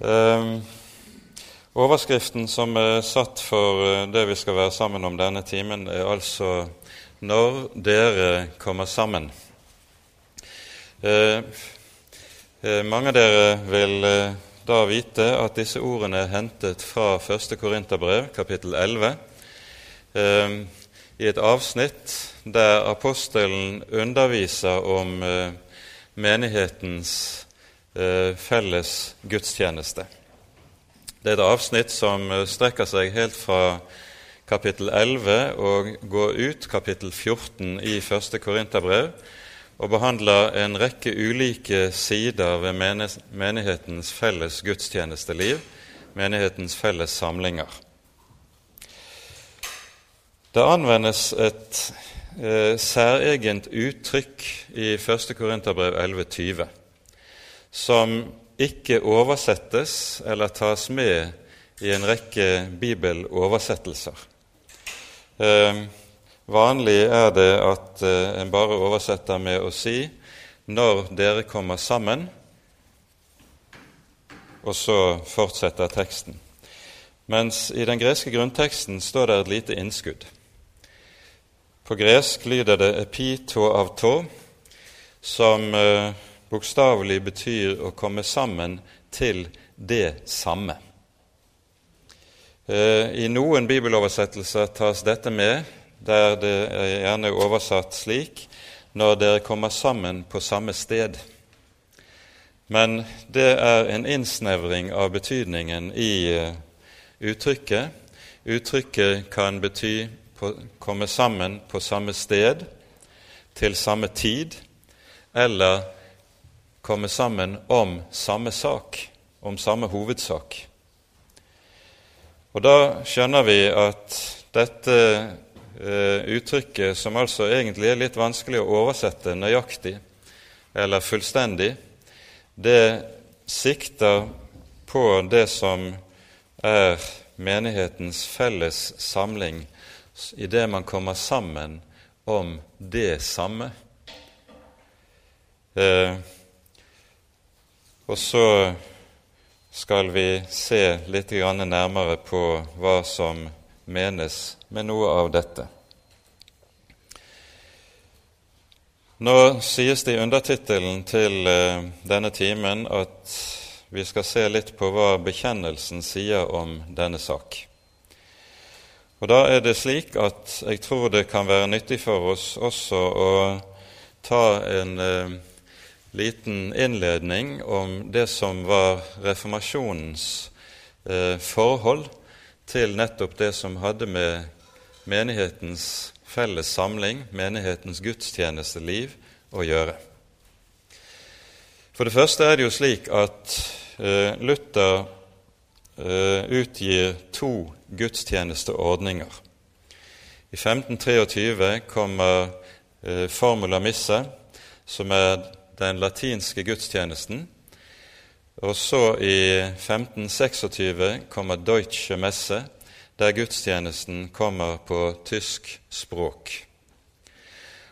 Um, overskriften som er satt for eh, det vi skal være sammen om denne timen, er altså 'Når dere kommer sammen'. Uh, uh, mange av dere vil uh, da vite at disse ordene er hentet fra 1. Korinterbrev, kapittel 11, i et avsnitt der apostelen underviser om menighetens Eh, felles gudstjeneste. Det er et avsnitt som eh, strekker seg helt fra kapittel 11 og går ut kapittel 14 i første Korinterbrev, og behandler en rekke ulike sider ved menighetens felles gudstjenesteliv, menighetens felles samlinger. Det anvendes et eh, særegent uttrykk i 1. Korinterbrev 11.20 som ikke oversettes eller tas med i en rekke bibeloversettelser. Eh, vanlig er det at eh, en bare oversetter med å si 'når dere kommer sammen', og så fortsetter teksten. Mens i den greske grunnteksten står det et lite innskudd. På gresk lyder det 'epi to av to', som eh, bokstavelig betyr å komme sammen til det samme. Eh, I noen bibeloversettelser tas dette med, der det er gjerne oversatt slik når dere kommer sammen på samme sted. Men det er en innsnevring av betydningen i eh, uttrykket. Uttrykket kan bety på, komme sammen på samme sted, til samme tid, eller komme sammen om samme sak, om samme hovedsak. Og da skjønner vi at dette eh, uttrykket, som altså egentlig er litt vanskelig å oversette nøyaktig eller fullstendig, det sikter på det som er menighetens felles samling i det man kommer sammen om det samme. Eh, og så skal vi se litt nærmere på hva som menes med noe av dette. Nå sies det i undertittelen til eh, denne timen at vi skal se litt på hva bekjennelsen sier om denne sak. Og Da er det slik at jeg tror det kan være nyttig for oss også å ta en eh, liten innledning om det som var reformasjonens eh, forhold til nettopp det som hadde med menighetens felles samling, menighetens gudstjenesteliv, å gjøre. For det første er det jo slik at eh, Luther eh, utgir to gudstjenesteordninger. I 1523 kommer eh, Formula Misse, som er den latinske gudstjenesten. Og så i 1526 kommer Deutsche Messe, der gudstjenesten kommer på tysk språk.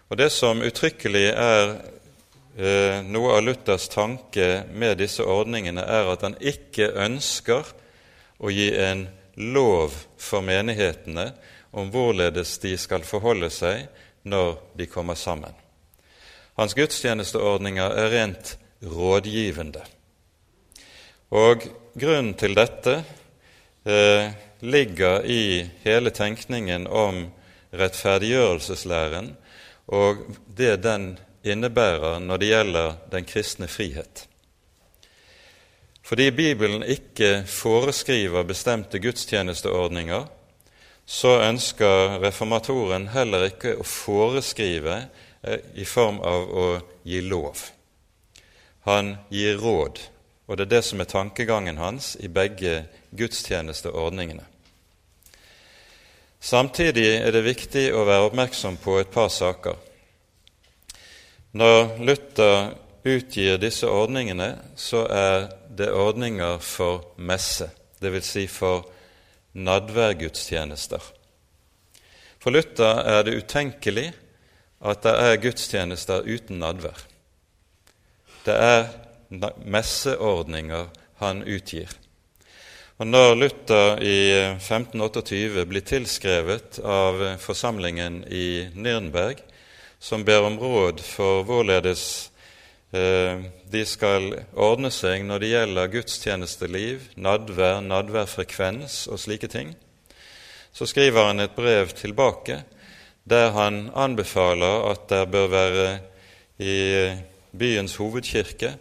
Og Det som uttrykkelig er eh, noe av Luthers tanke med disse ordningene, er at han ikke ønsker å gi en lov for menighetene om hvorledes de skal forholde seg når de kommer sammen. Hans gudstjenesteordninger er rent rådgivende. Og grunnen til dette eh, ligger i hele tenkningen om rettferdiggjørelseslæren og det den innebærer når det gjelder den kristne frihet. Fordi Bibelen ikke foreskriver bestemte gudstjenesteordninger, så ønsker reformatoren heller ikke å foreskrive i form av å gi lov. Han gir råd, og det er det som er tankegangen hans i begge gudstjenesteordningene. Samtidig er det viktig å være oppmerksom på et par saker. Når Luther utgir disse ordningene, så er det ordninger for messe, dvs. Si for nadværgudstjenester. For Luther er det utenkelig at det er gudstjenester uten nadvær. Det er messeordninger han utgir. Og Når Luther i 1528 blir tilskrevet av forsamlingen i Nürnberg, som ber om råd for hvorledes eh, de skal ordne seg når det gjelder gudstjenesteliv, nadvær, nadværfrekvens og slike ting, så skriver han et brev tilbake der han anbefaler at det bør være i byens hovedkirke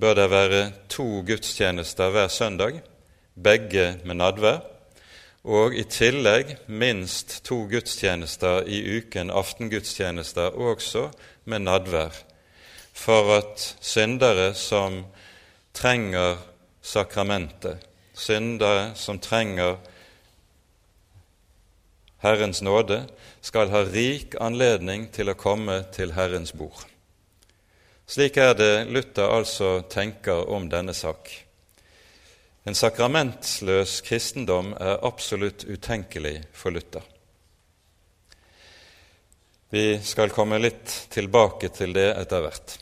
bør det være to gudstjenester hver søndag, begge med nadvær, og i tillegg minst to gudstjenester i uken, aftengudstjenester også med nadvær, for at syndere som trenger sakramentet, syndere som trenger Herrens nåde, skal ha rik anledning til å komme til Herrens bord. Slik er det Luther altså tenker om denne sak. En sakramentsløs kristendom er absolutt utenkelig for Luther. Vi skal komme litt tilbake til det etter hvert.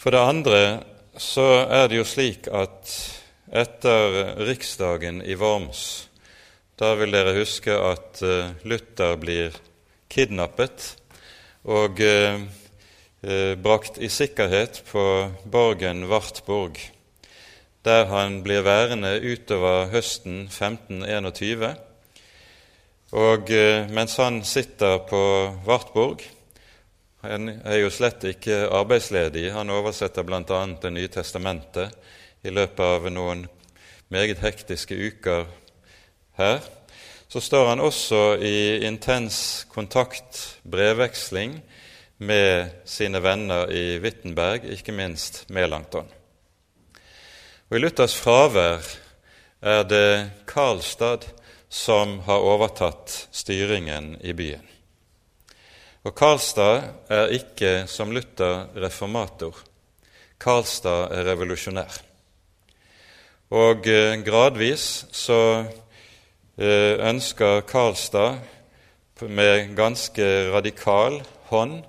For det andre så er det jo slik at etter riksdagen i Worms Da vil dere huske at eh, Luther blir kidnappet og eh, eh, brakt i sikkerhet på borgen Wartburg der han blir værende utover høsten 1521. Og mens han sitter på Wartburg Han er jo slett ikke arbeidsledig. Han oversetter bl.a. Det nye testamentet i løpet av noen meget hektiske uker her. Så står han også i intens kontakt, brevveksling, med sine venner i Wittenberg, ikke minst Melankton. Og I Luthers fravær er det Karlstad som har overtatt styringen i byen. Og Karlstad er ikke som Luther reformator. Karlstad er revolusjonær. Og eh, gradvis så ønsker Karlstad med ganske radikal hånd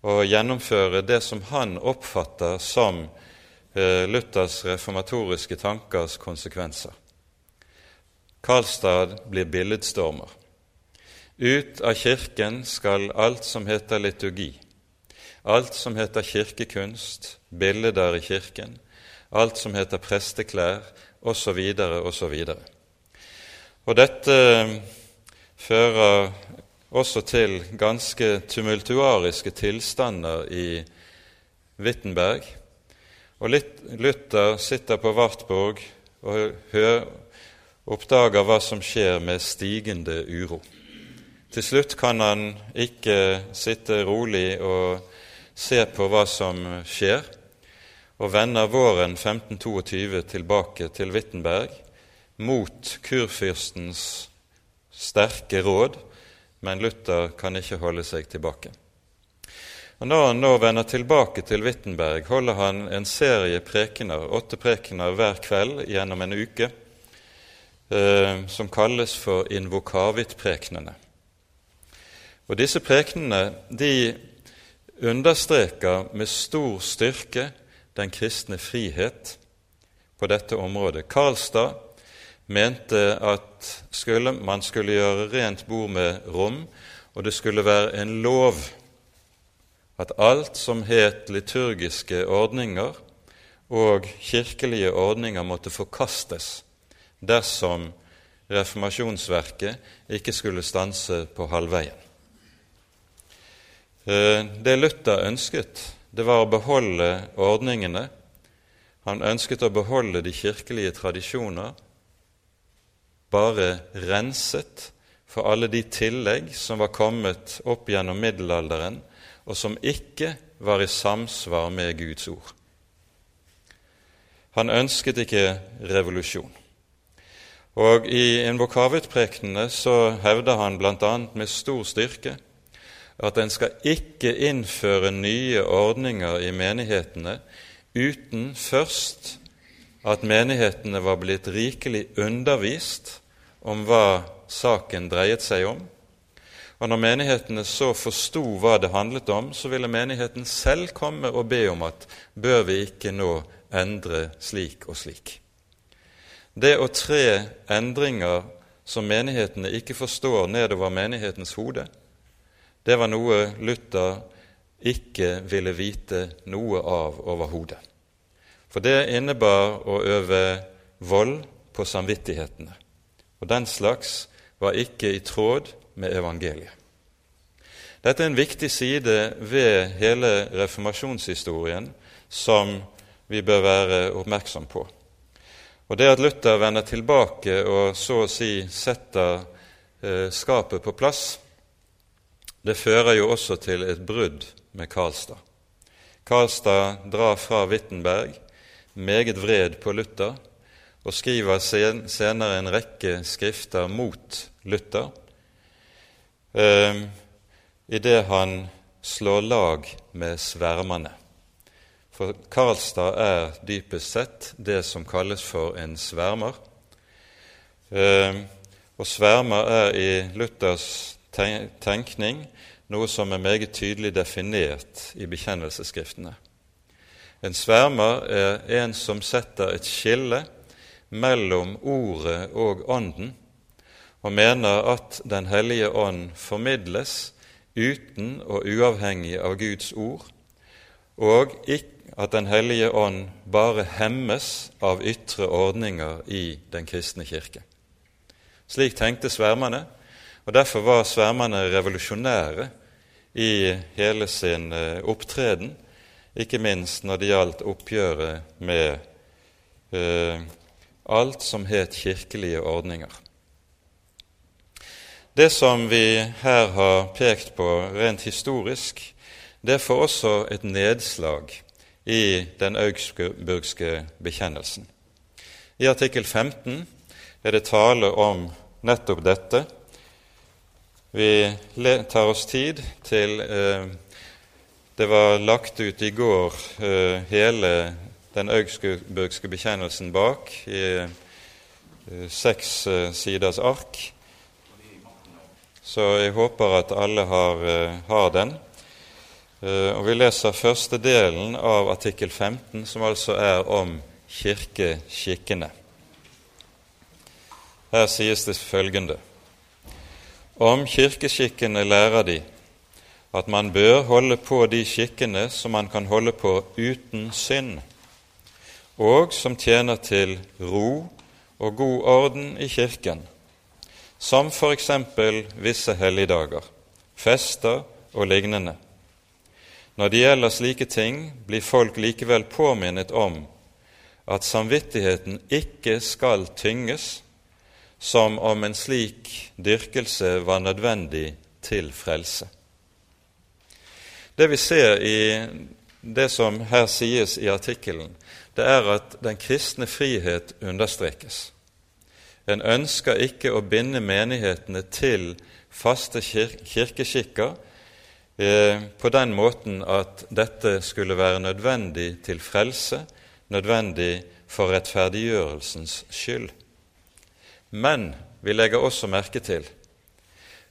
å gjennomføre det som han oppfatter som Eh, Luthers reformatoriske tankers konsekvenser. Karlstad blir billedstormer. Ut av Kirken skal alt som heter liturgi, alt som heter kirkekunst, bilder i Kirken, alt som heter presteklær, osv., osv. Og dette eh, fører også til ganske tumultuariske tilstander i Wittenberg, og Luther sitter på Wartburg og oppdager hva som skjer med stigende uro. Til slutt kan han ikke sitte rolig og se på hva som skjer, og vender våren 1522 tilbake til Wittenberg mot kurfyrstens sterke råd, men Luther kan ikke holde seg tilbake. Og Når han nå vender tilbake til Wittenberg, holder han en serie prekener, åtte prekener hver kveld gjennom en uke, eh, som kalles for invokavit-prekenene. Og Disse prekenene de understreker med stor styrke den kristne frihet på dette området. Karlstad mente at skulle, man skulle gjøre rent bord med rom, og det skulle være en lov at alt som het liturgiske ordninger og kirkelige ordninger, måtte forkastes dersom reformasjonsverket ikke skulle stanse på halvveien. Eh, det Luther ønsket, det var å beholde ordningene. Han ønsket å beholde de kirkelige tradisjoner, bare renset for alle de tillegg som var kommet opp gjennom middelalderen og som ikke var i samsvar med Guds ord. Han ønsket ikke revolusjon. Og I invokavutprekenene så hevder han bl.a. med stor styrke at en skal ikke innføre nye ordninger i menighetene uten først at menighetene var blitt rikelig undervist om hva saken dreiet seg om, og når menighetene så forsto hva det handlet om, så ville menigheten selv komme og be om at bør vi ikke nå endre slik og slik. Det å tre endringer som menighetene ikke forstår nedover menighetens hode, det var noe Luther ikke ville vite noe av overhodet. For det innebar å øve vold på samvittighetene, og den slags var ikke i tråd med evangeliet. Dette er en viktig side ved hele reformasjonshistorien som vi bør være oppmerksom på. Og Det at Luther vender tilbake og så å si setter eh, skapet på plass, det fører jo også til et brudd med Karlstad. Karlstad drar fra Wittenberg, meget vred på Luther, og skriver sen senere en rekke skrifter mot Luther, eh, idet han slår lag med svermerne. For Karlstad er dypest sett det som kalles for en svermer. Eh, og svermer er i Luthers tenkning noe som er meget tydelig definert i bekjennelsesskriftene. En svermer er en som setter et skille mellom Ordet og Ånden, og mener at Den hellige ånd formidles uten og uavhengig av Guds ord, og at Den hellige ånd bare hemmes av ytre ordninger i den kristne kirke. Slik tenkte svermerne, og derfor var svermerne revolusjonære i hele sin eh, opptreden, ikke minst når det gjaldt oppgjøret med eh, alt som het kirkelige ordninger. Det som vi her har pekt på rent historisk, det får også et nedslag i den augsburgske bekjennelsen. I artikkel 15 er det tale om nettopp dette. Vi tar oss tid til eh, Det var lagt ut i går eh, hele den augsburgske bekjennelsen bak i eh, seks eh, siders ark. Så jeg håper at alle har, eh, har den. Og Vi leser første delen av artikkel 15, som altså er om kirkeskikkene. Her sies det følgende.: Om kirkeskikkene lærer de at man bør holde på de skikkene som man kan holde på uten synd, og som tjener til ro og god orden i Kirken, som f.eks. visse helligdager, fester og lignende. Når det gjelder slike ting, blir folk likevel påminnet om at samvittigheten ikke skal tynges, som om en slik dyrkelse var nødvendig til frelse. Det vi ser i det som her sies i artikkelen, det er at den kristne frihet understrekes. En ønsker ikke å binde menighetene til faste kir kirkeskikker eh, på den måten at dette skulle være nødvendig til frelse, nødvendig for rettferdiggjørelsens skyld. Men vi legger også merke til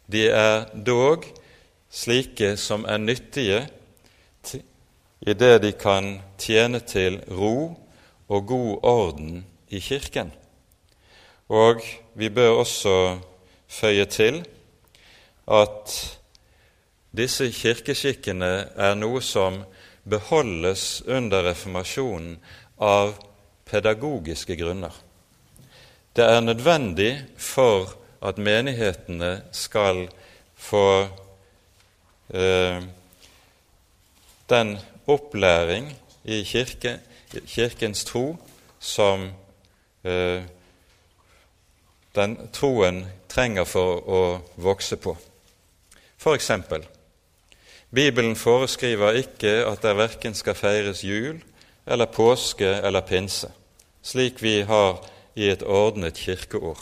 de er dog slike som er nyttige i det de kan tjene til ro og god orden i Kirken. Og vi bør også føye til at disse kirkeskikkene er noe som beholdes under reformasjonen av pedagogiske grunner. Det er nødvendig for at menighetene skal få eh, den opplæring i kirke, Kirkens tro som eh, den troen trenger for å vokse på. For eksempel, Bibelen foreskriver ikke at det verken skal feires jul eller påske eller pinse, slik vi har i et ordnet kirkeår.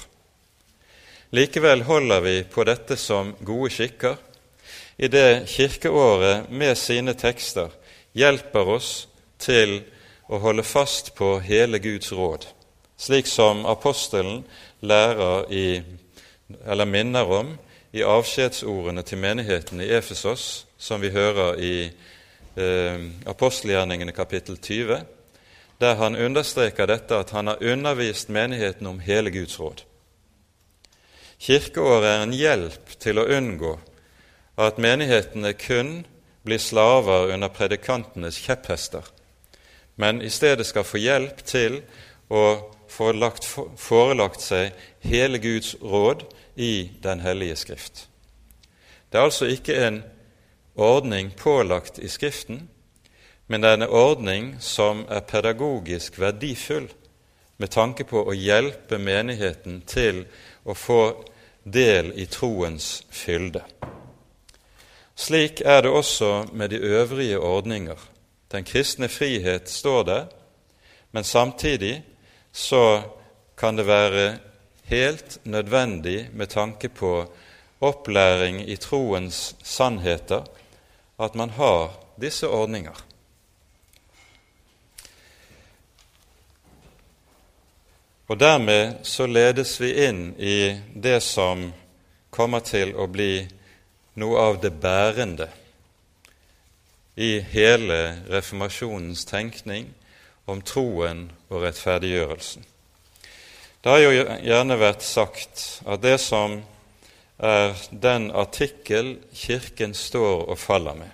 Likevel holder vi på dette som gode skikker, i det kirkeåret med sine tekster hjelper oss til å holde fast på hele Guds råd, slik som apostelen lærer i, eller minner om i avskjedsordene til menigheten i Efesos, som vi hører i eh, apostelgjerningene kapittel 20, der han understreker dette at han har undervist menigheten om hele Guds råd. Kirkeåret er en hjelp til å unngå at menighetene kun blir slaver under predikantenes kjepphester, men i stedet skal få hjelp til å få lagt, forelagt seg hele Guds råd i Den hellige Skrift. Det er altså ikke en ordning pålagt i Skriften, men det er en ordning som er pedagogisk verdifull med tanke på å hjelpe menigheten til å få del i troens fylde. Slik er det også med de øvrige ordninger. Den kristne frihet står der, men samtidig så kan det være helt nødvendig med tanke på opplæring i troens sannheter at man har disse ordninger. Og dermed så ledes vi inn i det som kommer til å bli noe av det bærende i hele reformasjonens tenkning om troen og rettferdiggjørelsen. Det har jo gjerne vært sagt at det som er den artikkel Kirken står og faller med,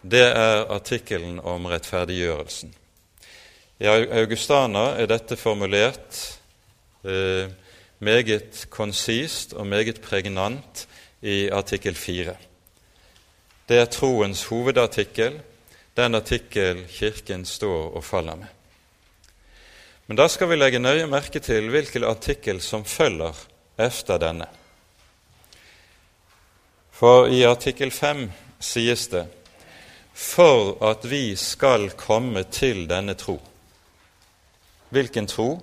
det er artikkelen om rettferdiggjørelsen. I Augustana er dette formulert eh, meget konsist og meget pregnant i artikkel 4. Det er troens hovedartikkel, den artikkel Kirken står og faller med. Men da skal vi legge nøye merke til hvilken artikkel som følger efter denne. For i artikkel 5 sies det for at vi skal komme til denne tro. Hvilken tro?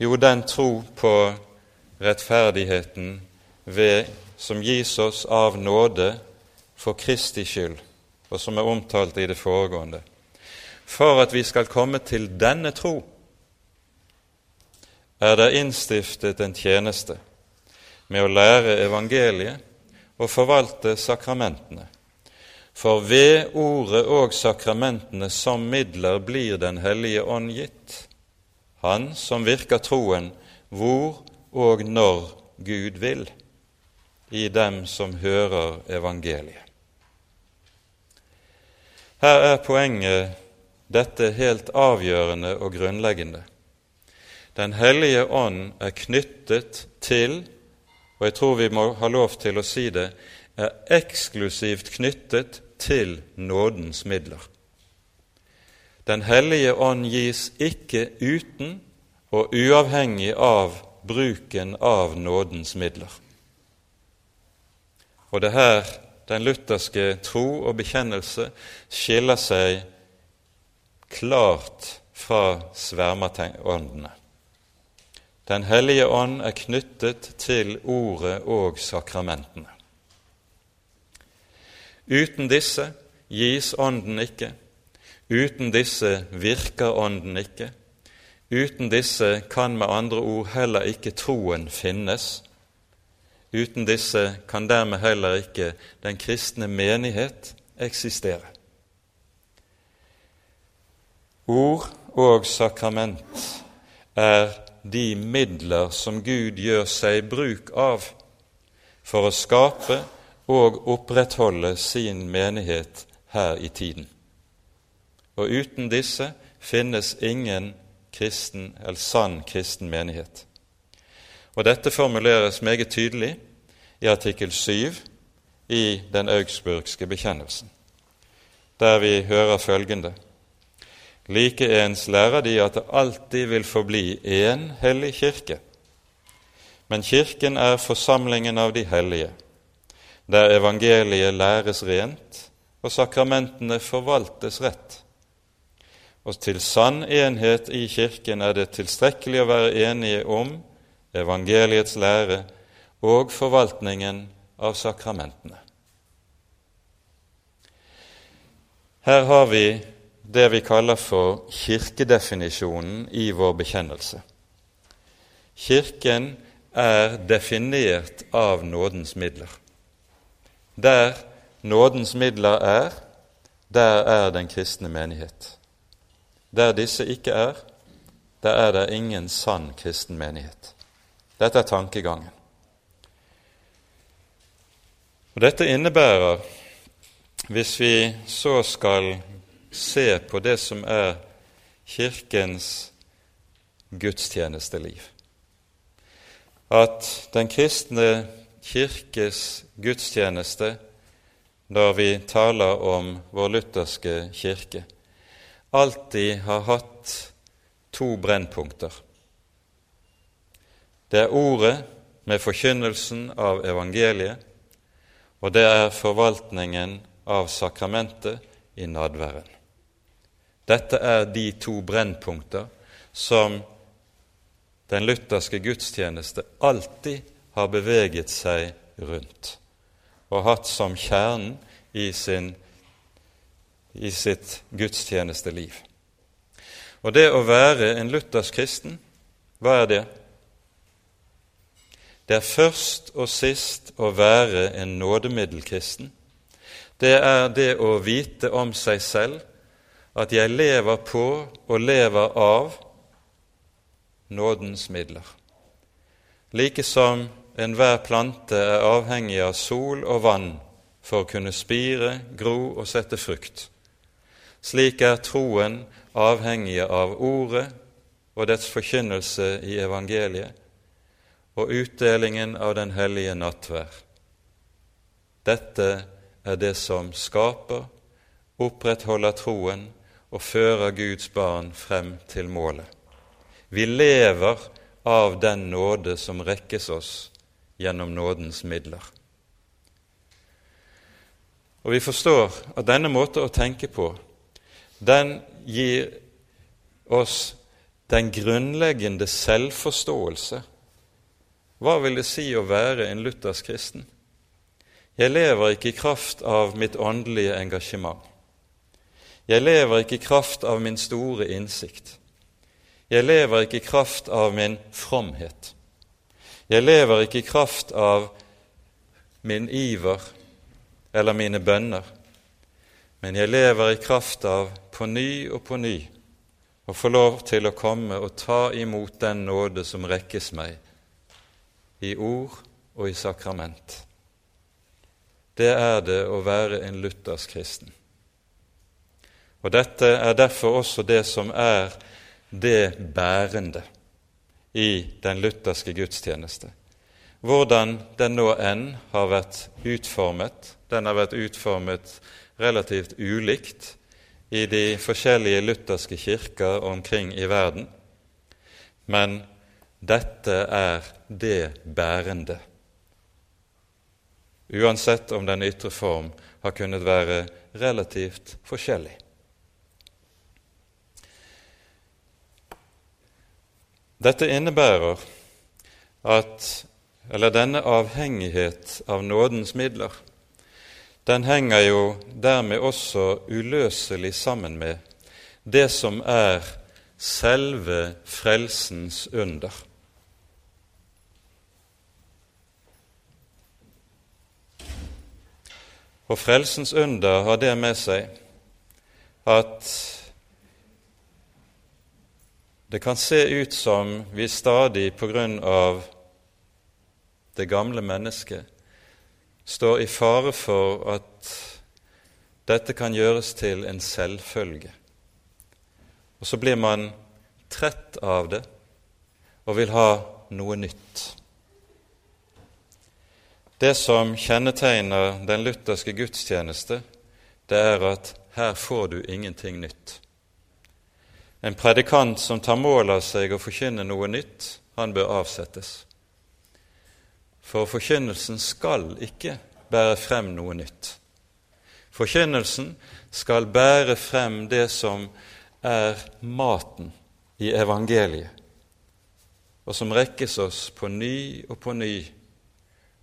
Jo, den tro på rettferdigheten ved, som gis oss av nåde for Kristi skyld, og som er omtalt i det foregående. For at vi skal komme til denne tro, er det innstiftet en tjeneste med å lære evangeliet og forvalte sakramentene. For ved ordet og sakramentene som midler blir Den hellige ånd gitt, Han som virker troen hvor og når Gud vil, i dem som hører evangeliet. Her er poenget dette helt avgjørende og grunnleggende. Den hellige ånd er knyttet til, og jeg tror vi må ha lov til å si det, er eksklusivt knyttet til nådens midler. Den hellige ånd gis ikke uten og uavhengig av bruken av nådens midler. Og det er her den lutherske tro og bekjennelse skiller seg klart fra svermeråndene. Den hellige ånd er knyttet til Ordet og sakramentene. Uten disse gis Ånden ikke, uten disse virker Ånden ikke, uten disse kan med andre ord heller ikke troen finnes, uten disse kan dermed heller ikke den kristne menighet eksistere. Ord og sakrament er de midler som Gud gjør seg bruk av for å skape og opprettholde sin menighet her i tiden. Og uten disse finnes ingen kristen eller sann kristen menighet. Og Dette formuleres meget tydelig i artikkel 7 i den augsburgske bekjennelsen, der vi hører følgende Likeens lærer de at det alltid vil forbli én hellig kirke. Men Kirken er forsamlingen av de hellige, der evangeliet læres rent og sakramentene forvaltes rett. Og til sann enhet i Kirken er det tilstrekkelig å være enige om evangeliets lære og forvaltningen av sakramentene. Her har vi det vi kaller for kirkedefinisjonen i vår bekjennelse. Kirken er definert av nådens midler. Der nådens midler er, der er den kristne menighet. Der disse ikke er, der er det ingen sann kristen menighet. Dette er tankegangen. Og Dette innebærer, hvis vi så skal se på det som er Kirkens gudstjenesteliv, at den kristne kirkes gudstjeneste når vi taler om vår lutherske kirke, alltid har hatt to brennpunkter. Det er ordet med forkynnelsen av evangeliet, og det er forvaltningen av sakramentet i nadværen. Dette er de to brennpunkter som den lutherske gudstjeneste alltid har beveget seg rundt og hatt som kjernen i, sin, i sitt gudstjenesteliv. Og det å være en luthersk kristen, hva er det? Det er først og sist å være en nådemiddelkristen. Det er det å vite om seg selv at jeg lever på og lever av nådens midler. Like som enhver plante er avhengig av sol og vann for å kunne spire, gro og sette frukt. Slik er troen avhengig av Ordet og dets forkynnelse i evangeliet og utdelingen av den hellige nattvær. Dette er det som skaper, opprettholder troen og fører Guds barn frem til målet. Vi lever av den nåde som rekkes oss gjennom nådens midler. Og vi forstår at denne måten å tenke på, den gir oss den grunnleggende selvforståelse. Hva vil det si å være en luthersk kristen? Jeg lever ikke i kraft av mitt åndelige engasjement. Jeg lever ikke i kraft av min store innsikt. Jeg lever ikke i kraft av min fromhet. Jeg lever ikke i kraft av min iver eller mine bønner, men jeg lever i kraft av på ny og på ny å få lov til å komme og ta imot den nåde som rekkes meg i ord og i sakrament. Det er det å være en luthersk kristen. Og dette er derfor også det som er det bærende i den lutherske gudstjeneste. Hvordan den nå enn har vært utformet. Den har vært utformet relativt ulikt i de forskjellige lutherske kirker omkring i verden. Men dette er det bærende, uansett om den ytre form har kunnet være relativt forskjellig. Dette innebærer at eller denne avhengighet av nådens midler, den henger jo dermed også uløselig sammen med det som er selve frelsens under. Og frelsens under har det med seg at det kan se ut som vi stadig på grunn av det gamle mennesket står i fare for at dette kan gjøres til en selvfølge. Og så blir man trett av det og vil ha noe nytt. Det som kjennetegner den lutherske gudstjeneste, det er at her får du ingenting nytt. En predikant som tar mål av seg å forkynne noe nytt, han bør avsettes. For forkynnelsen skal ikke bære frem noe nytt. Forkynnelsen skal bære frem det som er maten i evangeliet, og som rekkes oss på ny og på ny.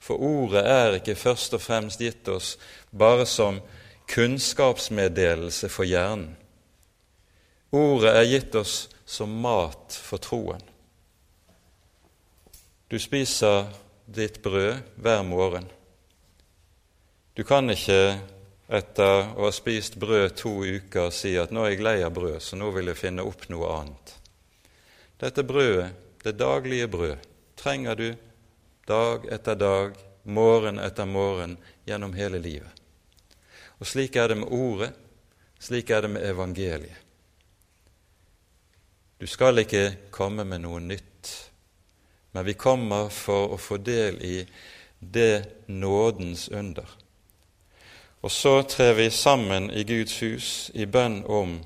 For ordet er ikke først og fremst gitt oss bare som kunnskapsmeddelelse for hjernen, Ordet er gitt oss som mat for troen. Du spiser ditt brød hver morgen. Du kan ikke etter å ha spist brød to uker si at 'nå er jeg lei av brød, så nå vil jeg finne opp noe annet'. Dette brødet, det daglige brød, trenger du dag etter dag, morgen etter morgen, gjennom hele livet. Og slik er det med Ordet, slik er det med evangeliet. Du skal ikke komme med noe nytt, men vi kommer for å få del i det nådens under. Og så trer vi sammen i Guds hus i bønn om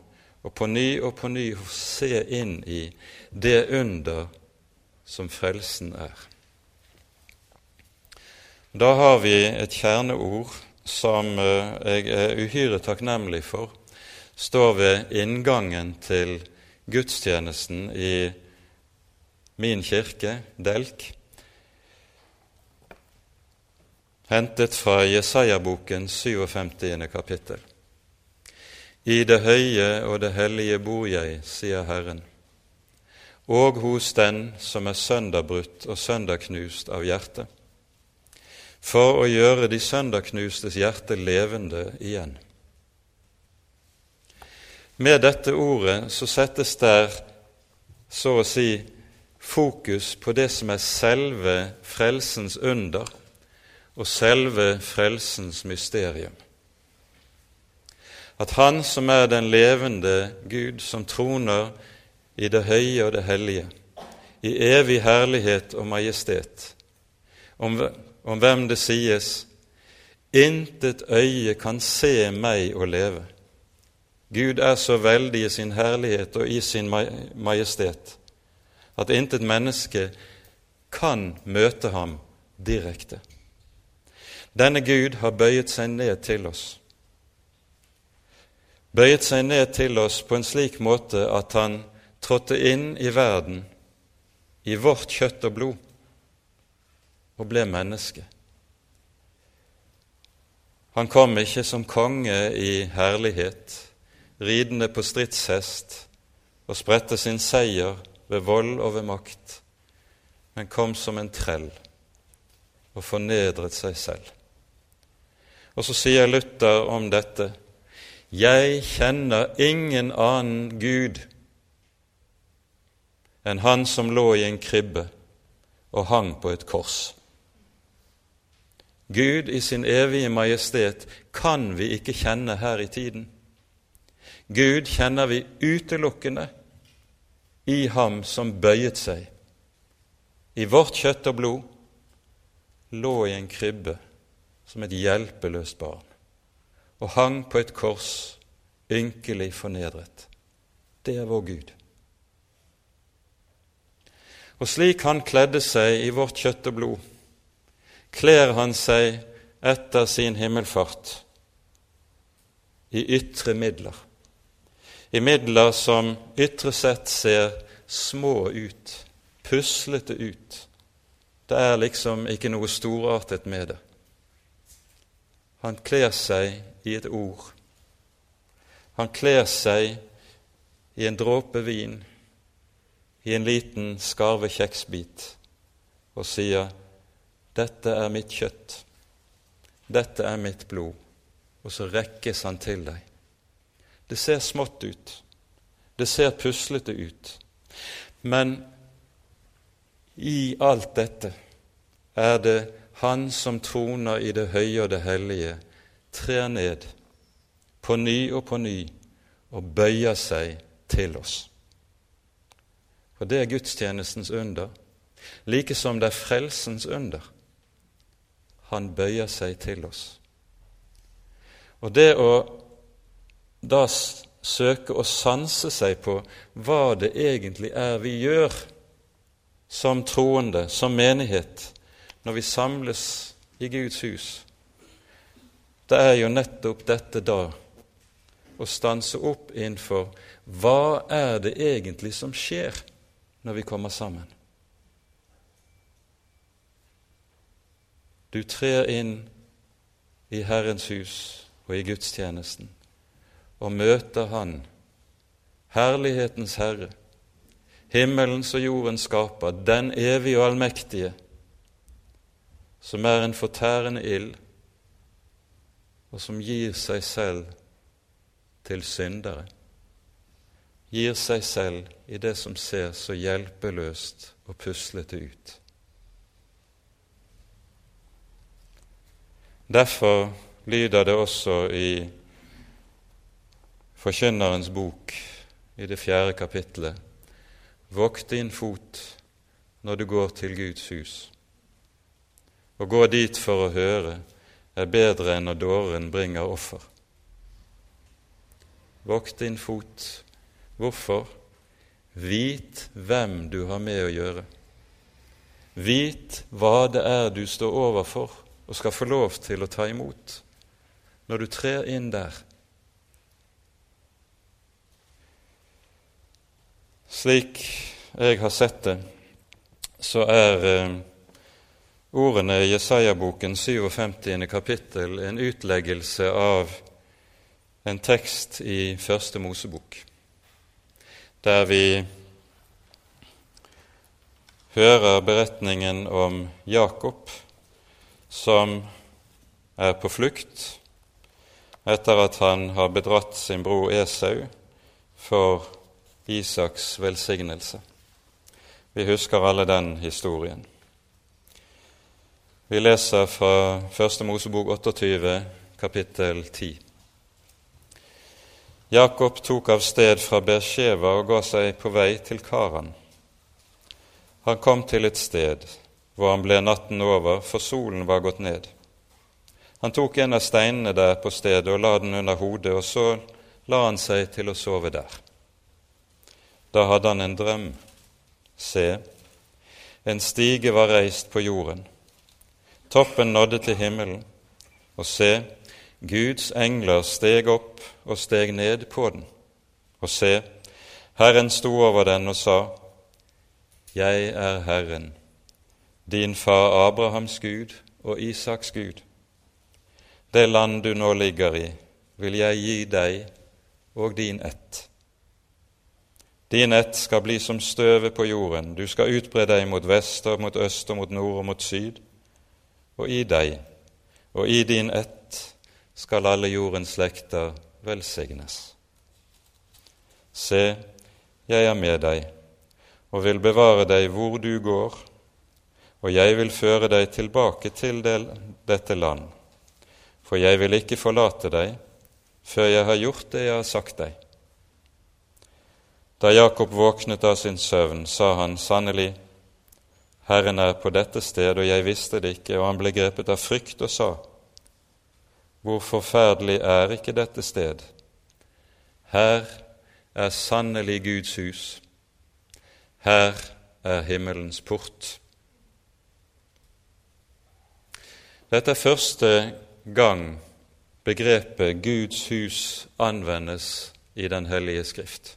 og på ny og på ny se inn i det under som frelsen er. Da har vi et kjerneord som eh, jeg er uhyre takknemlig for, står ved inngangen til gudstjenesten i min kirke, Delk, hentet fra Jesaja-boken 57. kapittel. I det høye og det hellige bor jeg, sier Herren, og hos den som er sønderbrutt og sønderknust av hjerte, for å gjøre de sønderknustes hjerte levende igjen. Med dette ordet så settes der så å si fokus på det som er selve frelsens under og selve frelsens mysterium. At Han som er den levende Gud, som troner i det høye og det hellige, i evig herlighet og majestet, om, om hvem det sies:" Intet øye kan se meg og leve. Gud er så veldig i sin herlighet og i sin majestet at intet menneske kan møte ham direkte. Denne Gud har bøyet seg ned til oss. Bøyet seg ned til oss på en slik måte at han trådte inn i verden, i vårt kjøtt og blod, og ble menneske. Han kom ikke som konge i herlighet, ridende på stridshest og spredte sin seier ved vold og ved makt, men kom som en trell og fornedret seg selv. Og så sier Luther om dette Jeg kjenner ingen annen Gud enn han som lå i en kribbe og hang på et kors. Gud i sin evige majestet kan vi ikke kjenne her i tiden. Gud kjenner vi utelukkende i Ham som bøyet seg, i vårt kjøtt og blod, lå i en krybbe som et hjelpeløst barn og hang på et kors, ynkelig fornedret. Det er vår Gud. Og slik han kledde seg i vårt kjøtt og blod, kler han seg etter sin himmelfart i ytre midler i midler som ytre sett ser små ut, puslete ut. Det er liksom ikke noe storartet med det. Han kler seg i et ord. Han kler seg i en dråpe vin, i en liten skarve kjeksbit, og sier, 'Dette er mitt kjøtt, dette er mitt blod', og så rekkes han til deg. Det ser smått ut. Det ser puslete ut. Men i alt dette er det Han som troner i det høye og det hellige, trer ned på ny og på ny og bøyer seg til oss. For det er gudstjenestens under, like som det er frelsens under. Han bøyer seg til oss. Og det å da søke å sanse seg på hva det egentlig er vi gjør som troende, som menighet, når vi samles i Guds hus. Det er jo nettopp dette da å stanse opp innenfor hva er det egentlig som skjer når vi kommer sammen? Du trer inn i Herrens hus og i gudstjenesten og møter Han, herlighetens Herre, himmelens og jordens skaper, den evige og allmektige, som er en fortærende ild, og som gir seg selv til syndere, gir seg selv i det som ser så hjelpeløst og puslete ut. Derfor lyder det også i Forkynnerens bok i det fjerde kapitlet Vokt din fot når du går til Guds hus. Å gå dit for å høre er bedre enn når dåren bringer offer. Vokt din fot. Hvorfor? Vit hvem du har med å gjøre. Vit hva det er du står overfor og skal få lov til å ta imot når du trer inn der. Slik jeg har sett det, så er eh, ordene i Jesaja-boken 57. kapittel en utleggelse av en tekst i Første Mosebok, der vi hører beretningen om Jakob som er på flukt etter at han har bedratt sin bror Esau for Isaks velsignelse. Vi husker alle den historien. Vi leser fra Første Mosebok 28, kapittel 10. Jakob tok av sted fra Beersheva og ga seg på vei til Karan. Han kom til et sted hvor han ble natten over, for solen var gått ned. Han tok en av steinene der på stedet og la den under hodet, og så la han seg til å sove der. Da hadde han en drøm. Se, en stige var reist på jorden. Toppen nådde til himmelen, og se, Guds engler steg opp og steg ned på den. Og se, Herren sto over den og sa, Jeg er Herren, din far Abrahams Gud og Isaks Gud. Det land du nå ligger i, vil jeg gi deg og din ett din ett skal bli som støvet på jorden, du skal utbre deg mot vest og mot øst og mot nord og mot syd. Og i deg og i din ett skal alle jordens slekter velsignes. Se, jeg er med deg og vil bevare deg hvor du går, og jeg vil føre deg tilbake til dette land, for jeg vil ikke forlate deg før jeg har gjort det jeg har sagt deg. Da Jakob våknet av sin søvn, sa han sannelig, Herren er på dette sted, og jeg visste det ikke, og han ble grepet av frykt og sa, Hvor forferdelig er ikke dette sted? Her er sannelig Guds hus, her er himmelens port. Dette er første gang begrepet Guds hus anvendes i Den hellige Skrift.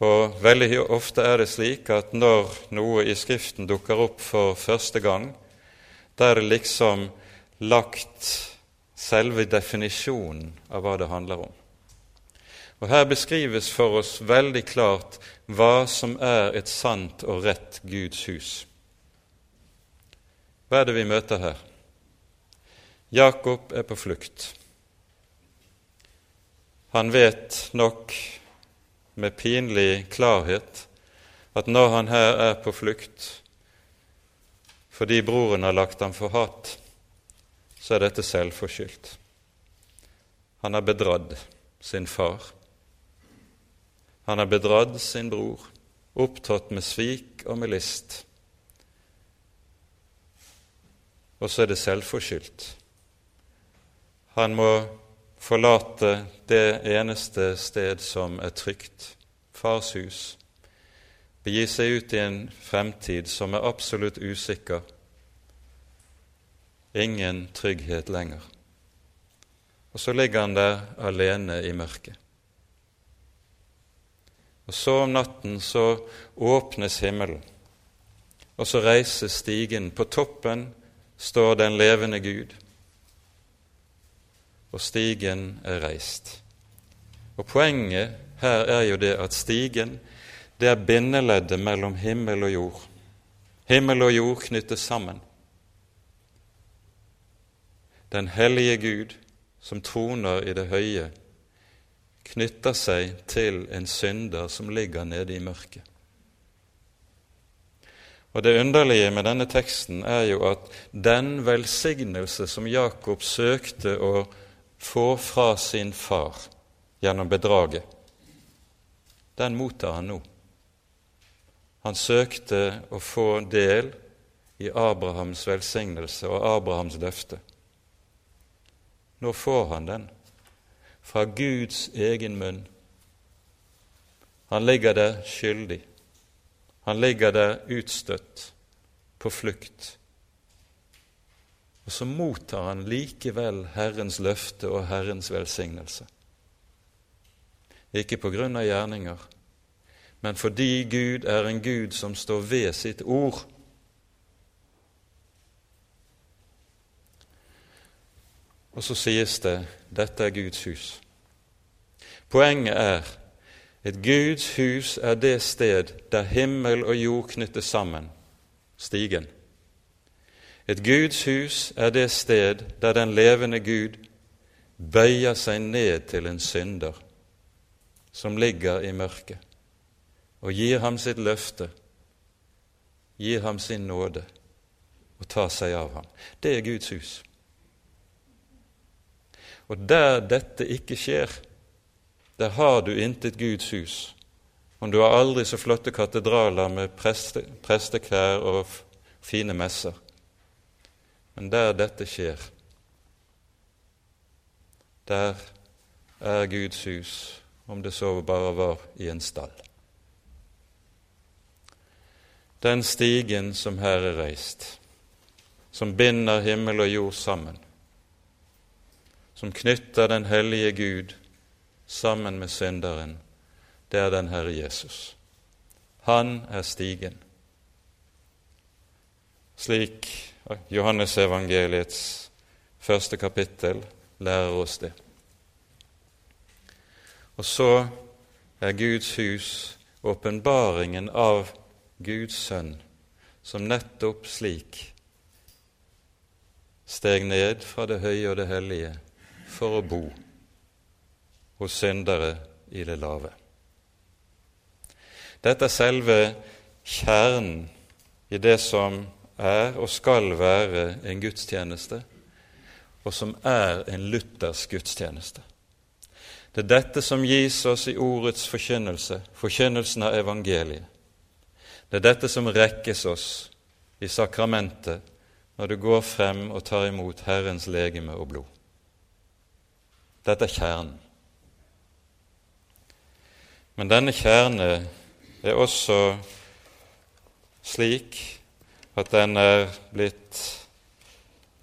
Og veldig ofte er det slik at når noe i Skriften dukker opp for første gang, da er det liksom lagt selve definisjonen av hva det handler om. Og Her beskrives for oss veldig klart hva som er et sant og rett Guds hus. Hva er det vi møter her? Jakob er på flukt. Han vet nok med pinlig klarhet at når han her er på flukt fordi broren har lagt ham for hat, så er dette selvforskyldt. Han har bedratt sin far. Han har bedratt sin bror, opptrådt med svik og med list. Og så er det selvforskyldt. Han må forlate det eneste sted som er trygt, fars hus, begi seg ut i en fremtid som er absolutt usikker, ingen trygghet lenger. Og så ligger han der alene i mørket. Og så om natten så åpnes himmelen, og så reises stigen. På toppen står den levende Gud og stigen er reist. Og Poenget her er jo det at stigen det er bindeleddet mellom himmel og jord. Himmel og jord knyttes sammen. Den hellige Gud som troner i det høye, knytter seg til en synder som ligger nede i mørket. Og Det underlige med denne teksten er jo at den velsignelse som Jakob søkte å få fra sin far gjennom bedraget, den mottar han nå. Han søkte å få del i Abrahams velsignelse og Abrahams løfte. Nå får han den fra Guds egen munn. Han ligger der skyldig. Han ligger der utstøtt, på flukt. Og så mottar han likevel Herrens løfte og Herrens velsignelse. Ikke på grunn av gjerninger, men fordi Gud er en Gud som står ved sitt ord. Og så sies det dette er Guds hus. Poenget er et Guds hus er det sted der himmel og jord knyttes sammen, stigen. Et Guds hus er det sted der den levende Gud bøyer seg ned til en synder som ligger i mørket, og gir ham sitt løfte, gir ham sin nåde og tar seg av ham. Det er Guds hus. Og der dette ikke skjer, der har du intet Guds hus. Om du har aldri så flotte katedraler med preste, presteklær og fine messer. Men der dette skjer, der er Guds hus, om det så bare var i en stall. Den stigen som her er reist, som binder himmel og jord sammen, som knytter den hellige Gud sammen med synderen, det er den Herre Jesus. Han er stigen. Slik Johannesevangeliets første kapittel lærer oss det. Og så er Guds hus åpenbaringen av Guds sønn, som nettopp slik steg ned fra det høye og det hellige for å bo hos syndere i det lave. Dette er selve kjernen i det som er og skal være en gudstjeneste, og som er en luthersk gudstjeneste. Det er dette som gis oss i ordets forkynnelse, forkynnelsen av evangeliet. Det er dette som rekkes oss i sakramentet når du går frem og tar imot Herrens legeme og blod. Dette er kjernen. Men denne kjerne er også slik at den er blitt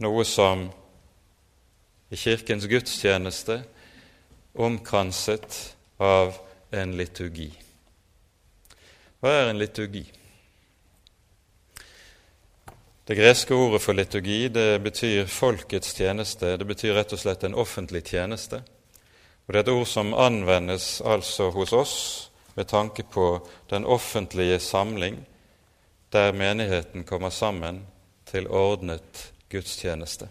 noe som i Kirkens gudstjeneste omkranset av en liturgi. Hva er en liturgi? Det greske ordet for liturgi det betyr folkets tjeneste. Det betyr rett og slett en offentlig tjeneste. Og Det er et ord som anvendes altså hos oss med tanke på den offentlige samling der menigheten kommer sammen til ordnet gudstjeneste.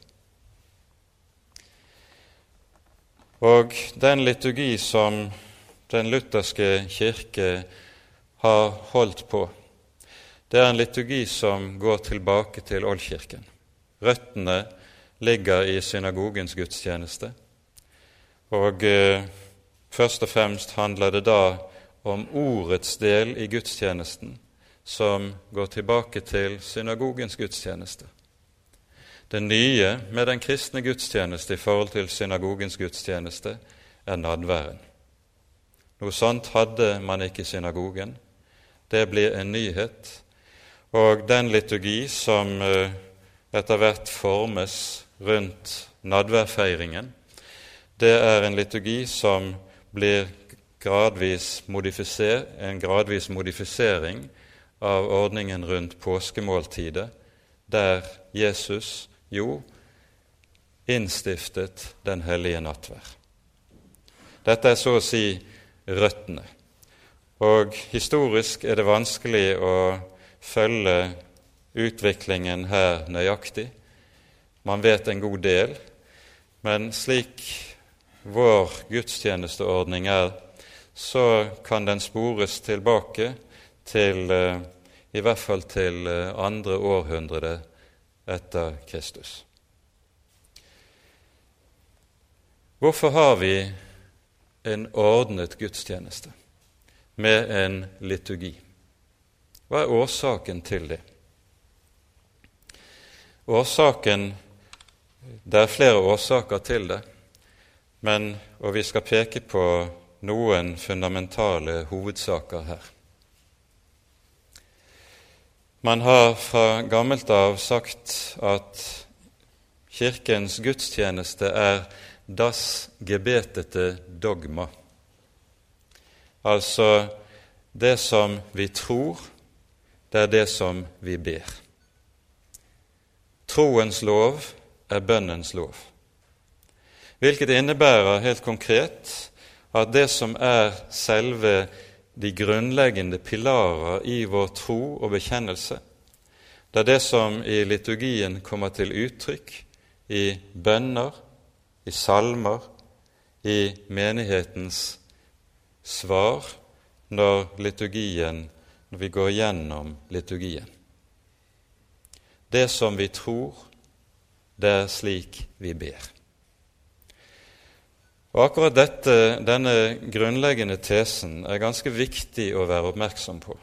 Og den liturgi som den lutherske kirke har holdt på, det er en liturgi som går tilbake til oldkirken. Røttene ligger i synagogens gudstjeneste. Og eh, først og fremst handler det da om ordets del i gudstjenesten, som går tilbake til synagogens gudstjeneste. Det nye med den kristne gudstjeneste i forhold til synagogens gudstjeneste er nadværen. Noe sånt hadde man ikke i synagogen. Det blir en nyhet. Og den liturgi som eh, etter hvert formes rundt nadværfeiringen, det er en liturgi som blir gradvis en gradvis modifisering av ordningen rundt påskemåltidet, der Jesus jo innstiftet den hellige nattverd. Dette er så å si røttene. Og historisk er det vanskelig å følge utviklingen her nøyaktig. Man vet en god del, Men slik vår gudstjenesteordning er, så kan den spores tilbake til eh, i hvert fall til eh, andre århundre etter Kristus. Hvorfor har vi en ordnet gudstjeneste med en liturgi? Hva er årsaken til det? Årsaken Det er flere årsaker til det, men, og vi skal peke på noen fundamentale hovedsaker her. Man har fra gammelt av sagt at Kirkens gudstjeneste er das gebetete dogma, altså det som vi tror, det er det som vi ber. Troens lov er bønnens lov, hvilket innebærer helt konkret at det som er selve de grunnleggende pilarer i vår tro og bekjennelse, det er det som i liturgien kommer til uttrykk i bønner, i salmer, i menighetens svar når når vi går gjennom liturgien. Det som vi tror, det er slik vi ber. Og Akkurat dette, denne grunnleggende tesen er ganske viktig å være oppmerksom på.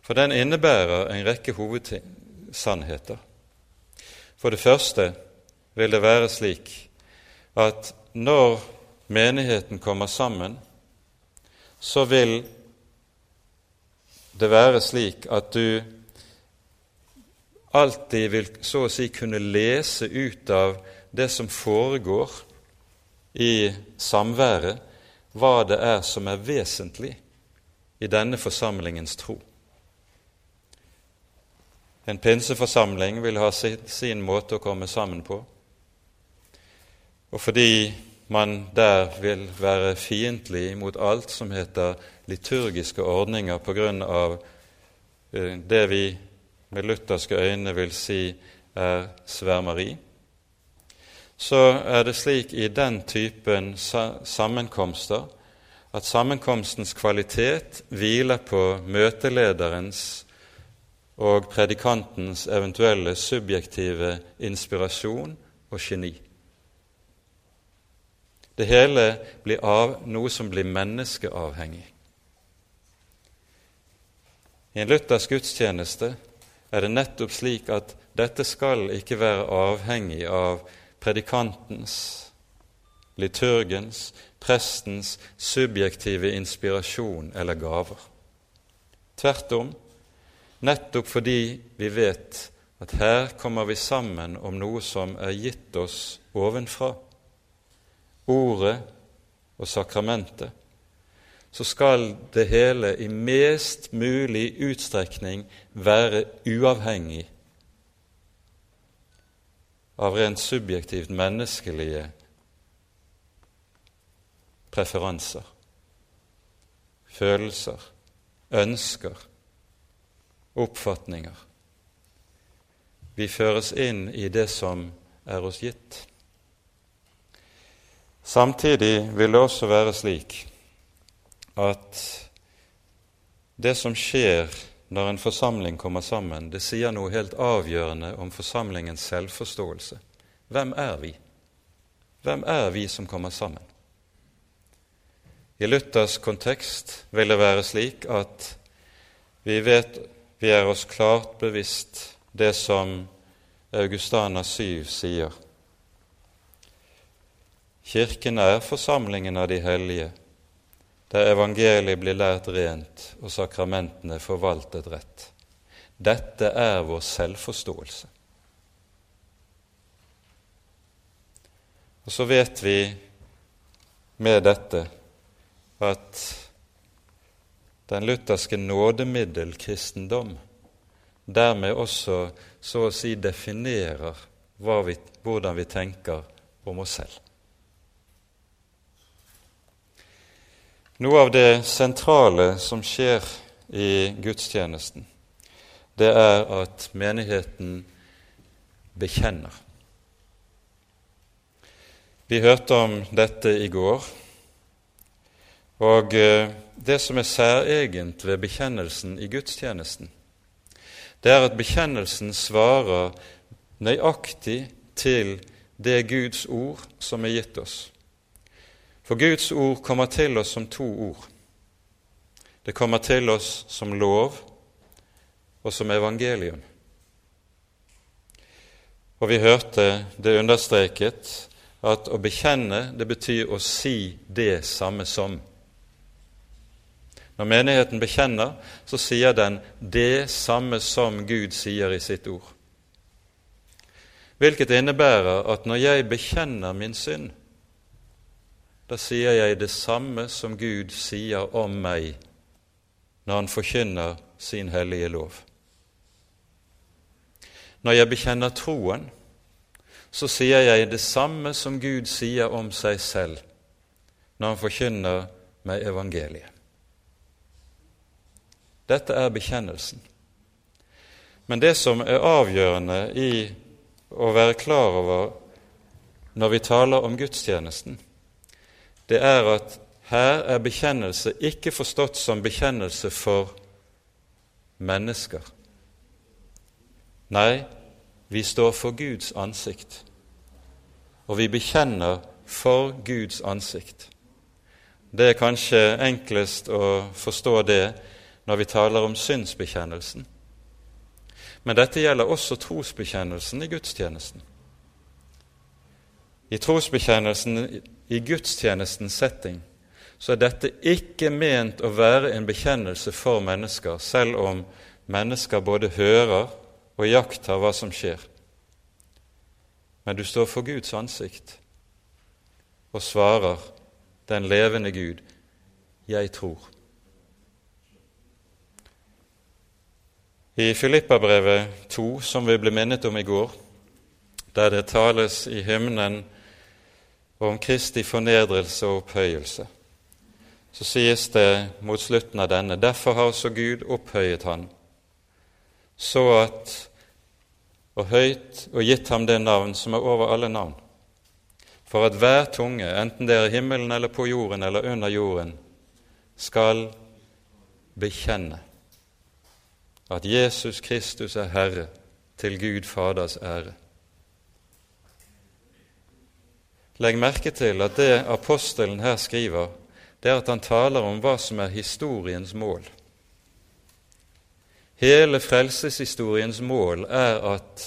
For den innebærer en rekke hovedsannheter. For det første vil det være slik at når menigheten kommer sammen, så vil det være slik at du alltid vil så å si kunne lese ut av det som foregår i samværet hva det er som er vesentlig i denne forsamlingens tro. En pinseforsamling vil ha sin måte å komme sammen på. Og fordi man der vil være fiendtlig mot alt som heter liturgiske ordninger på grunn av eh, det vi med lutherske øyne vil si er svermeri, så er det slik i den typen sammenkomster at sammenkomstens kvalitet hviler på møtelederens og predikantens eventuelle subjektive inspirasjon og geni. Det hele blir av noe som blir menneskeavhengig. I en luthersk gudstjeneste er det nettopp slik at dette skal ikke være avhengig av predikantens, liturgens, prestens subjektive inspirasjon eller gaver. Tvert om, nettopp fordi vi vet at her kommer vi sammen om noe som er gitt oss ovenfra, ordet og sakramentet, så skal det hele i mest mulig utstrekning være uavhengig av rent subjektivt menneskelige preferanser, følelser, ønsker, oppfatninger. Vi føres inn i det som er oss gitt. Samtidig vil det også være slik at det som skjer når en forsamling kommer sammen, det sier noe helt avgjørende om forsamlingens selvforståelse. Hvem er vi? Hvem er vi som kommer sammen? I Luthers kontekst vil det være slik at vi vet vi er oss klart bevisst det som Augustana 7 sier. Kirken er forsamlingen av de hellige, der evangeliet blir lært rent og sakramentene forvaltet rett. Dette er vår selvforståelse. Og så vet vi med dette at den lutherske nådemiddelkristendom dermed også så å si definerer vi, hvordan vi tenker om oss selv. Noe av det sentrale som skjer i gudstjenesten, det er at menigheten bekjenner. Vi hørte om dette i går. Og eh, det som er særegent ved bekjennelsen i gudstjenesten, det er at bekjennelsen svarer nøyaktig til det Guds ord som er gitt oss. For Guds ord kommer til oss som to ord. Det kommer til oss som lov og som evangelium. Og vi hørte det understreket at å bekjenne, det betyr å si det samme som. Når menigheten bekjenner, så sier den det samme som Gud sier i sitt ord. Hvilket innebærer at når jeg bekjenner min synd, da sier jeg det samme som Gud sier om meg når han forkynner sin hellige lov. Når jeg bekjenner troen, så sier jeg det samme som Gud sier om seg selv når han forkynner meg evangeliet. Dette er bekjennelsen. Men det som er avgjørende i å være klar over når vi taler om gudstjenesten, det er at her er bekjennelse ikke forstått som bekjennelse for mennesker. Nei, vi står for Guds ansikt, og vi bekjenner for Guds ansikt. Det er kanskje enklest å forstå det når vi taler om synsbekjennelsen. Men dette gjelder også trosbekjennelsen i gudstjenesten. I trosbekjennelsen i gudstjenestens setting så er dette ikke ment å være en bekjennelse for mennesker, selv om mennesker både hører og iakttar hva som skjer. Men du står for Guds ansikt og svarer den levende Gud, 'Jeg tror'. I Filippabrevet 2, som vi ble minnet om i går, der det tales i hymnen om Kristi fornedrelse og opphøyelse, så sies det mot slutten av denne derfor har også Gud opphøyet han, så at og høyt og gitt ham det navn som er over alle navn, for at hver tunge, enten det er i himmelen eller på jorden eller under jorden, skal bekjenne at Jesus Kristus er Herre, til Gud Faders ære. Legg merke til at det apostelen her skriver, det er at han taler om hva som er historiens mål. Hele frelseshistoriens mål er at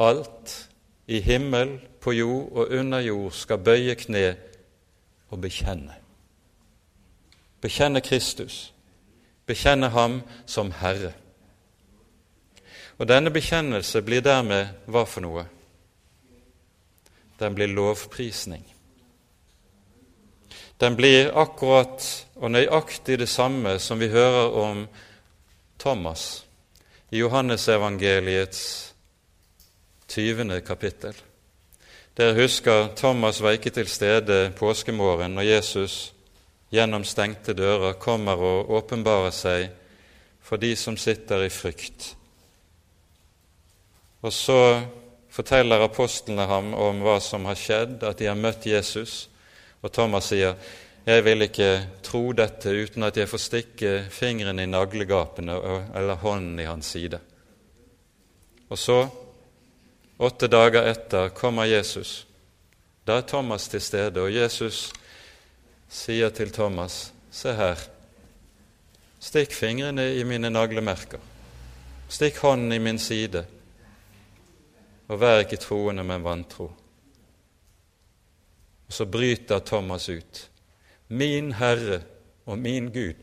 alt i himmel, på jord og under jord skal bøye kne og bekjenne. Bekjenne Kristus, bekjenne Ham som Herre. Og denne bekjennelse blir dermed hva for noe? Den blir lovprisning. Den blir akkurat og nøyaktig det samme som vi hører om Thomas i Johannesevangeliets 20. kapittel. Dere husker Thomas var ikke til stede påskemorgen når Jesus gjennom stengte dører kommer og åpenbarer seg for de som sitter i frykt og så forteller apostlene ham om hva som har skjedd, at de har møtt Jesus. Og Thomas sier, 'Jeg vil ikke tro dette uten at jeg får stikke fingeren i naglegapene eller hånden i hans side.' Og så, åtte dager etter, kommer Jesus. Da er Thomas til stede, og Jesus sier til Thomas, 'Se her, stikk fingrene i mine naglemerker, stikk hånden i min side.' Og vær ikke troende, men vantro. Og så bryter Thomas ut. Min Herre og min Gud.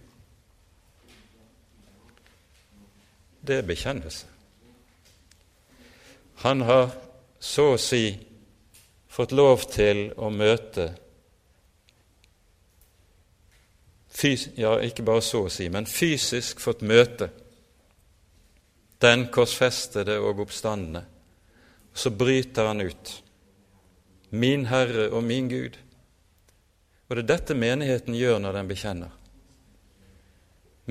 Det er bekjennelse. Han har så å si fått lov til å møte Ja, ikke bare så å si, men fysisk fått møte den korsfestede og oppstandende så bryter han ut. Min Herre og min Gud. Og det er dette menigheten gjør når den bekjenner.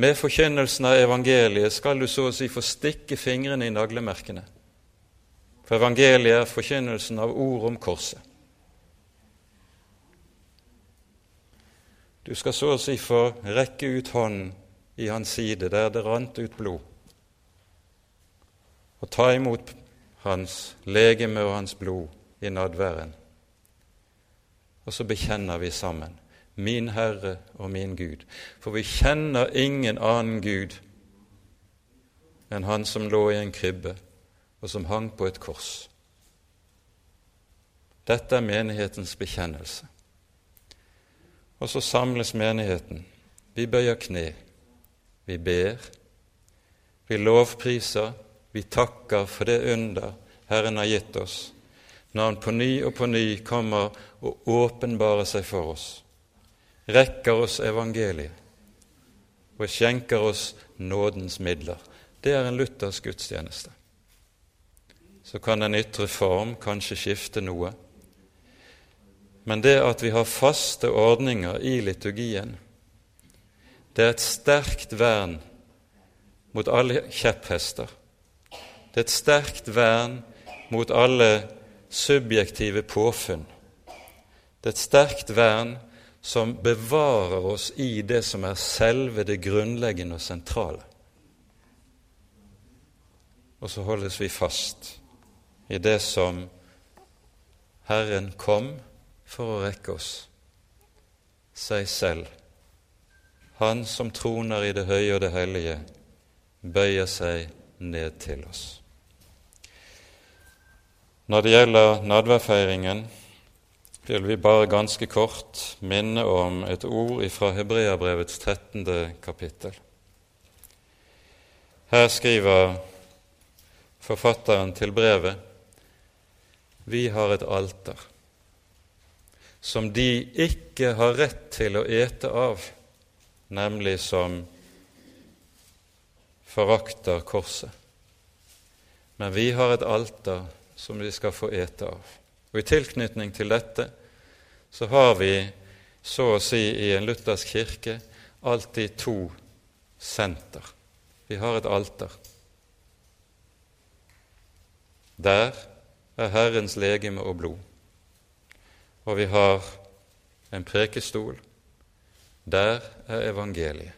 Med forkynnelsen av evangeliet skal du så å si få stikke fingrene i naglemerkene. For evangeliet er forkynnelsen av ord om korset. Du skal så å si få rekke ut hånden i hans side der det rant ut blod, og ta imot hans legeme og hans blod i nadværen. Og så bekjenner vi sammen min Herre og min Gud. For vi kjenner ingen annen Gud enn Han som lå i en krybbe, og som hang på et kors. Dette er menighetens bekjennelse. Og så samles menigheten. Vi bøyer kne. Vi ber. Vi lovpriser. Vi takker for det under Herren har gitt oss, når Han på ny og på ny kommer og åpenbarer seg for oss, rekker oss evangeliet og skjenker oss nådens midler. Det er en luthersk gudstjeneste. Så kan den ytre form kanskje skifte noe, men det at vi har faste ordninger i liturgien, det er et sterkt vern mot alle kjepphester. Det er et sterkt vern mot alle subjektive påfunn. Det er et sterkt vern som bevarer oss i det som er selve det grunnleggende og sentrale. Og så holdes vi fast i det som Herren kom for å rekke oss seg selv. Han som troner i det høye og det hellige, bøyer seg ned til oss. Når det gjelder nadværfeiringen, vil vi bare ganske kort minne om et ord fra Hebreabrevets 13. kapittel. Her skriver forfatteren til brevet vi har et alter som de ikke har rett til å ete av, nemlig som forakter korset. Men vi har et alter som vi skal få ete av. Og I tilknytning til dette så har vi så å si i en luthersk kirke alltid to senter. Vi har et alter. Der er Herrens legeme og blod og vi har en prekestol. Der er evangeliet.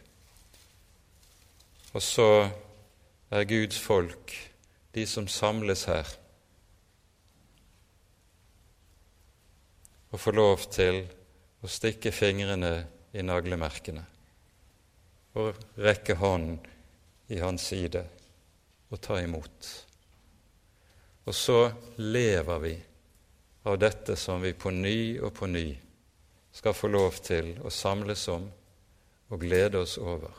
Og så er Guds folk de som samles her, og få lov til å stikke fingrene i naglemerkene og rekke hånden i hans side og ta imot. Og så lever vi av dette som vi på ny og på ny skal få lov til å samles om og glede oss over.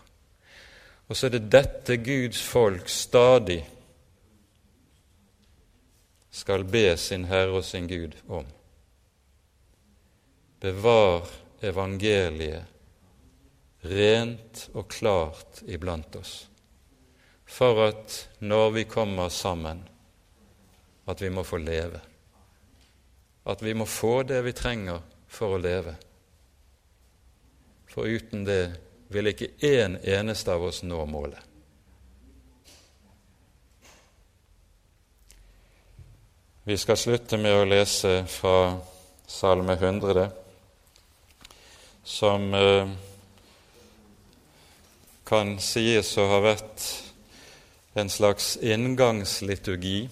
Og så er det dette Guds folk stadig skal be sin Herre og sin Gud om. Bevar evangeliet rent og klart iblant oss, for at når vi kommer sammen, at vi må få leve at vi må få det vi trenger for å leve. For uten det vil ikke én eneste av oss nå målet. Vi skal slutte med å lese fra Salme 100, som eh, kan sies å ha vært en slags inngangsliturgi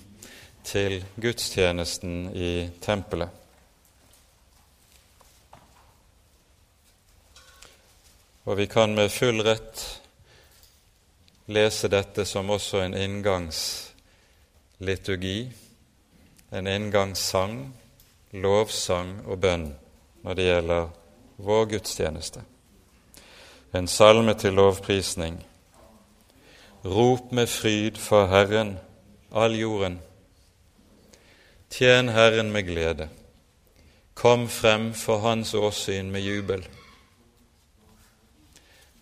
til gudstjenesten i tempelet. Og vi kan med full rett lese dette som også en inngangsliturgi, en inngangssang, lovsang og bønn når det gjelder vår gudstjeneste. En salme til lovprisning. Rop med fryd for Herren, all jorden. Tjen Herren med glede. Kom frem for Hans åsyn med jubel.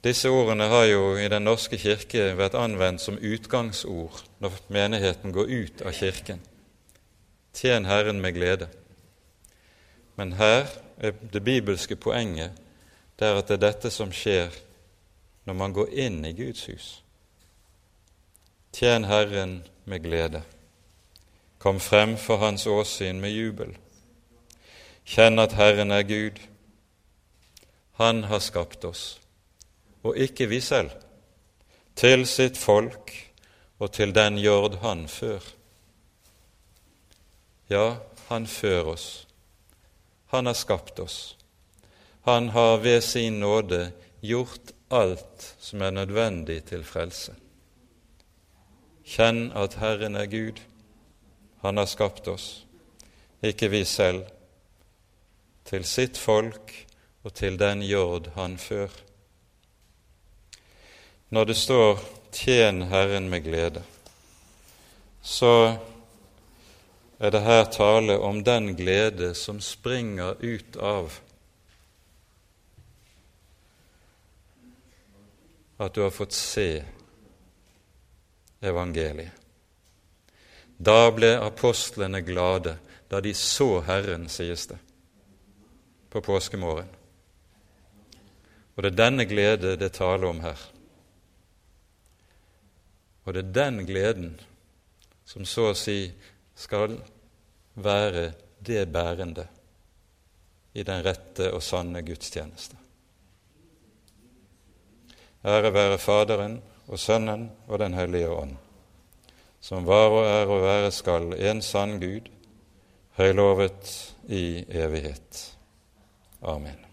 Disse ordene har jo i Den norske kirke vært anvendt som utgangsord når menigheten går ut av kirken. Tjen Herren med glede. Men her er det bibelske poenget det er at det er dette som skjer når man går inn i Guds hus. Tjen Herren med glede. Kom frem for Hans åsyn med jubel. Kjenn at Herren er Gud. Han har skapt oss, og ikke vi selv, til sitt folk og til den jord han før. Ja, han før oss. Han har skapt oss. Han har ved sin nåde gjort alt som er nødvendig til frelse. Kjenn at Herren er Gud. Han har skapt oss, ikke vi selv, til sitt folk og til den jord han før. Når det står 'tjen Herren med glede', så er det her tale om den glede som springer ut av at du har fått se evangeliet. Da ble apostlene glade da de så Herren, sies det, på påskemorgen. Og det er denne glede det taler om her. Og det er den gleden som så å si skal være det bærende i den rette og sanne gudstjeneste. Ære være Faderen og Sønnen og Den hellige ånd, som var og er og være skal en sann Gud, høylovet i evighet. Amen.